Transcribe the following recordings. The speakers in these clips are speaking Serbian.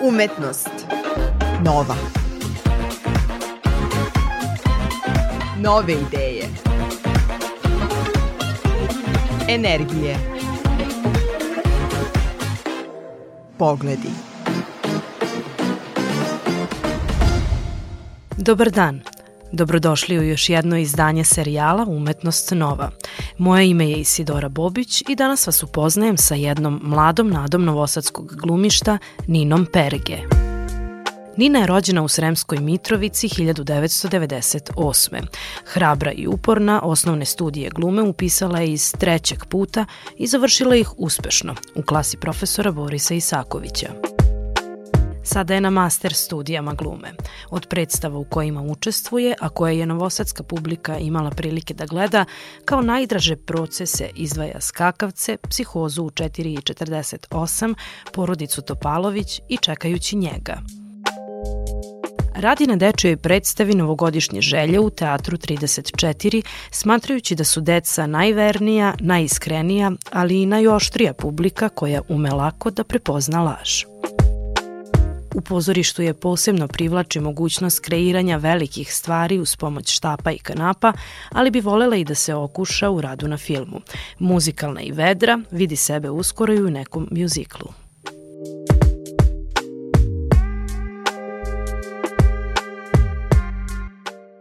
Umetnost. Nova. Nove ideje. Energije. Pogledi. Dobar dan. Dobrodošli u još jedno izdanje serijala Umetnost Nova. Moje ime je Isidora Bobić i danas vas upoznajem sa jednom mladom nadom novosadskog glumišta Ninom Perge. Nina je rođena u Sremskoj Mitrovici 1998. Hrabra i uporna, osnovne studije glume upisala je iz trećeg puta i završila ih uspešno u klasi profesora Borisa Isakovića. Sada je na master studijama glume. Od predstava u kojima učestvuje, a koje je novosadska publika imala prilike da gleda, kao najdraže procese izdvaja Skakavce, Psihozu u 4.48, Porodicu Topalović i Čekajući njega. Radi na dečoj predstavi novogodišnje želje u Teatru 34, smatrajući da su deca najvernija, najiskrenija, ali i najoštrija publika koja ume lako da prepozna laž. U pozorištu je posebno privlači mogućnost kreiranja velikih stvari uz pomoć štapa i kanapa, ali bi volela i da se okuša u radu na filmu. Muzikalna i vedra, vidi sebe uskoro i u nekom mjuziklu.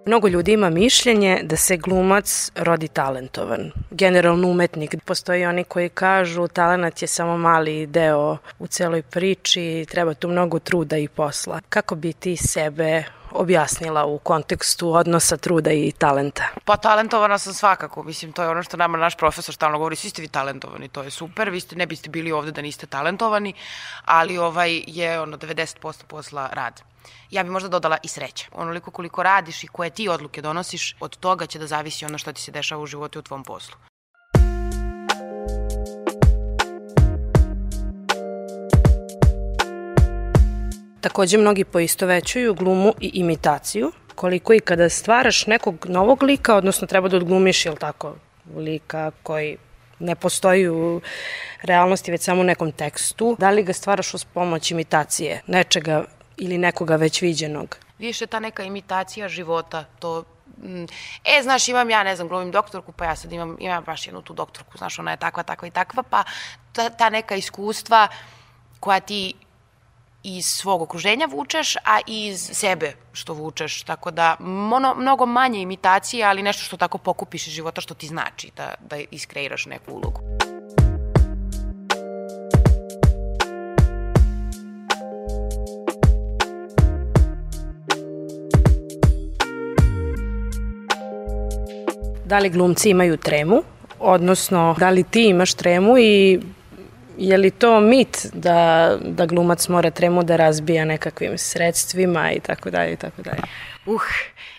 Mnogo ljudi ima mišljenje da se glumac rodi talentovan. Generalno umetnik. Postoji oni koji kažu talenat je samo mali deo u celoj priči, treba tu mnogo truda i posla. Kako bi ti sebe objasnila u kontekstu odnosa truda i talenta? Pa talentovana sam svakako, mislim to je ono što nama naš profesor stalno govori, svi ste vi talentovani, to je super, vi ste, ne biste bili ovde da niste talentovani, ali ovaj je ono 90% posla rad ja bi možda dodala i sreća. Onoliko koliko radiš i koje ti odluke donosiš, od toga će da zavisi ono što ti se dešava u životu i u tvom poslu. Takođe, mnogi poistovećuju glumu i imitaciju, koliko i kada stvaraš nekog novog lika, odnosno treba da odglumiš, jel tako, lika koji ne postoji u realnosti, već samo u nekom tekstu. Da li ga stvaraš uz pomoć imitacije nečega ili nekoga već viđenog? Više ta neka imitacija života, to mm, e, znaš, imam ja, ne znam, glumim doktorku, pa ja sad imam, imam baš jednu tu doktorku, znaš, ona je takva, takva i takva, pa ta, ta neka iskustva koja ti iz svog okruženja vučeš, a i iz sebe što vučeš. Tako da, mono, mnogo manje imitacije, ali nešto što tako pokupiš iz života što ti znači da, da iskreiraš neku ulogu. Da li glumci imaju tremu? Odnosno, da li ti imaš tremu i je li to mit da, da glumac mora tremu da razbija nekakvim sredstvima i tako dalje i tako dalje? Uh,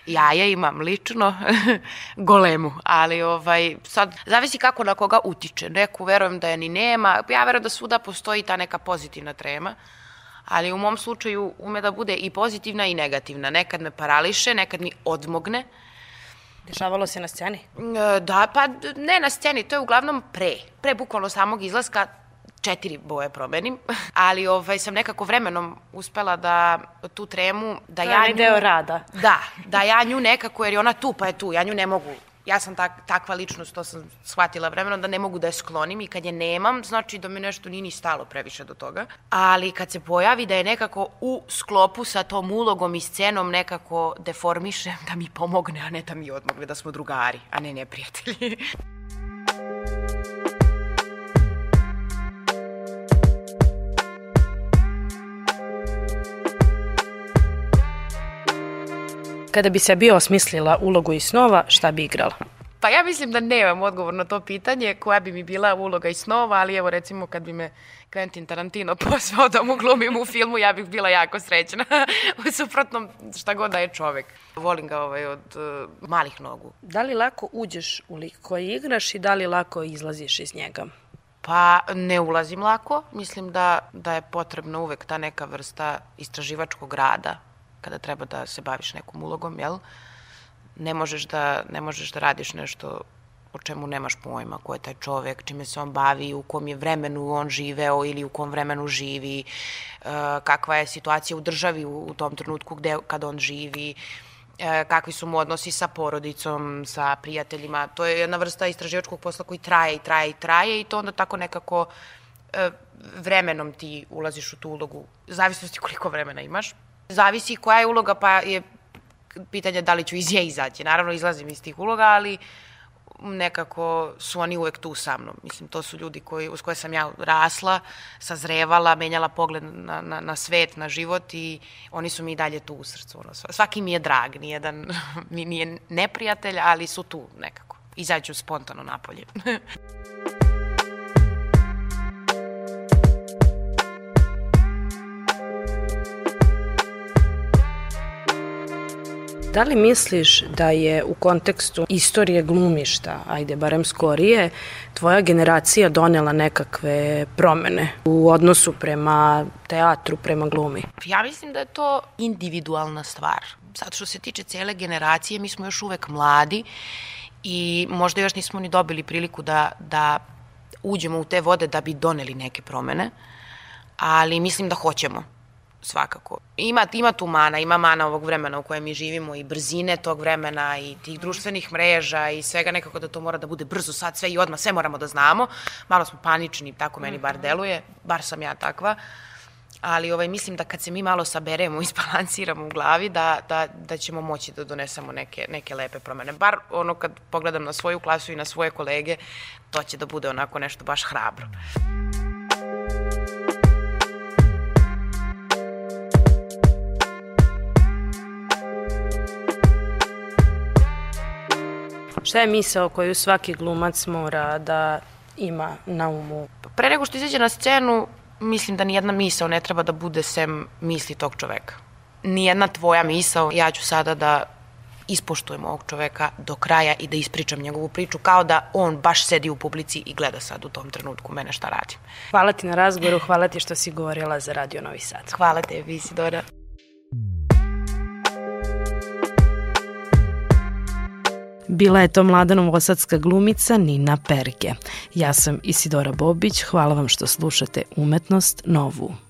ja ja imam lično golemu, ali ovaj, sad, zavisi kako na koga utiče. Neku verujem da je ni nema, ja verujem da svuda postoji ta neka pozitivna trema, ali u mom slučaju ume da bude i pozitivna i negativna. Nekad me parališe, nekad mi odmogne, Dešavalo se na sceni? E, da, pa ne na sceni, to je uglavnom pre. Pre bukvalno samog izlaska četiri boje promenim, ali ovaj, sam nekako vremenom uspela da tu tremu, da to ja nju... deo rada. Da, da ja nju nekako, jer je ona tu pa je tu, ja nju ne mogu ja sam tak, takva ličnost, to sam shvatila vremenom, da ne mogu da je sklonim i kad je nemam, znači da mi nešto nije ni stalo previše do toga. Ali kad se pojavi da je nekako u sklopu sa tom ulogom i scenom nekako deformišem, da mi pomogne, a ne da mi odmogne, da smo drugari, a ne neprijatelji. Kada bi se bio osmislila ulogu iz snova, šta bi igrala? Pa ja mislim da nemam odgovor na to pitanje koja bi mi bila uloga iz snova, ali evo recimo kad bi me Quentin Tarantino pozvao da mu glumim u filmu, ja bih bila jako srećna. u suprotnom šta god da je čovek. Volim ga ovaj, od uh, malih nogu. Da li lako uđeš u lik koji igraš i da li lako izlaziš iz njega? Pa ne ulazim lako, mislim da, da je potrebna uvek ta neka vrsta istraživačkog rada, kada treba da se baviš nekom ulogom, jel? Ne možeš da, ne možeš da radiš nešto o čemu nemaš pojma, ko je taj čovek, čime se on bavi, u kom je vremenu on živeo ili u kom vremenu živi, uh, kakva je situacija u državi u, tom trenutku gde, kad on živi, uh, kakvi su mu odnosi sa porodicom, sa prijateljima. To je jedna vrsta istraživačkog posla koji traje i traje i traje i to onda tako nekako uh, vremenom ti ulaziš u tu ulogu, zavisnosti koliko vremena imaš. Zavisi koja je uloga, pa je pitanje da li ću iz je izaći. Naravno, izlazim iz tih uloga, ali nekako su oni uvek tu sa mnom. Mislim, to su ljudi koji, uz koje sam ja rasla, sazrevala, menjala pogled na, na, na svet, na život i oni su mi i dalje tu u srcu. Ono, svaki mi je drag, nijedan mi nije neprijatelj, ali su tu nekako. Izađu spontano napolje. Da li misliš da je u kontekstu istorije glumišta, ajde barem skorije, tvoja generacija donela nekakve promene u odnosu prema teatru, prema glumi? Ja mislim da je to individualna stvar. Sad što se tiče cele generacije, mi smo još uvek mladi i možda još nismo ni dobili priliku da, da uđemo u te vode da bi doneli neke promene, ali mislim da hoćemo svakako. Ima, ima tu mana, ima mana ovog vremena u kojem mi živimo i brzine tog vremena i tih društvenih mreža i svega nekako da to mora da bude brzo sad sve i odmah, sve moramo da znamo. Malo smo panični, tako meni bar deluje, bar sam ja takva. Ali ovaj, mislim da kad se mi malo saberemo i spalansiramo u glavi, da, da, da ćemo moći da donesemo neke, neke lepe promene. Bar ono kad pogledam na svoju klasu i na svoje kolege, to će da bude onako nešto baš hrabro. Šta je misao koju svaki glumac mora da ima na umu? Pre nego što izađe na scenu, mislim da nijedna misao ne treba da bude sem misli tog čoveka. Nijedna tvoja misao, ja ću sada da ispoštujem ovog čoveka do kraja i da ispričam njegovu priču kao da on baš sedi u publici i gleda sad u tom trenutku mene šta radim. Hvala ti na razgovoru, hvala ti što si govorila za Radio Novi Sad. Hvala tebi, Isidora. Bila je to mlada novosadska glumica Nina Perge. Ja sam Isidora Bobić, hvala vam što slušate Umetnost Novu.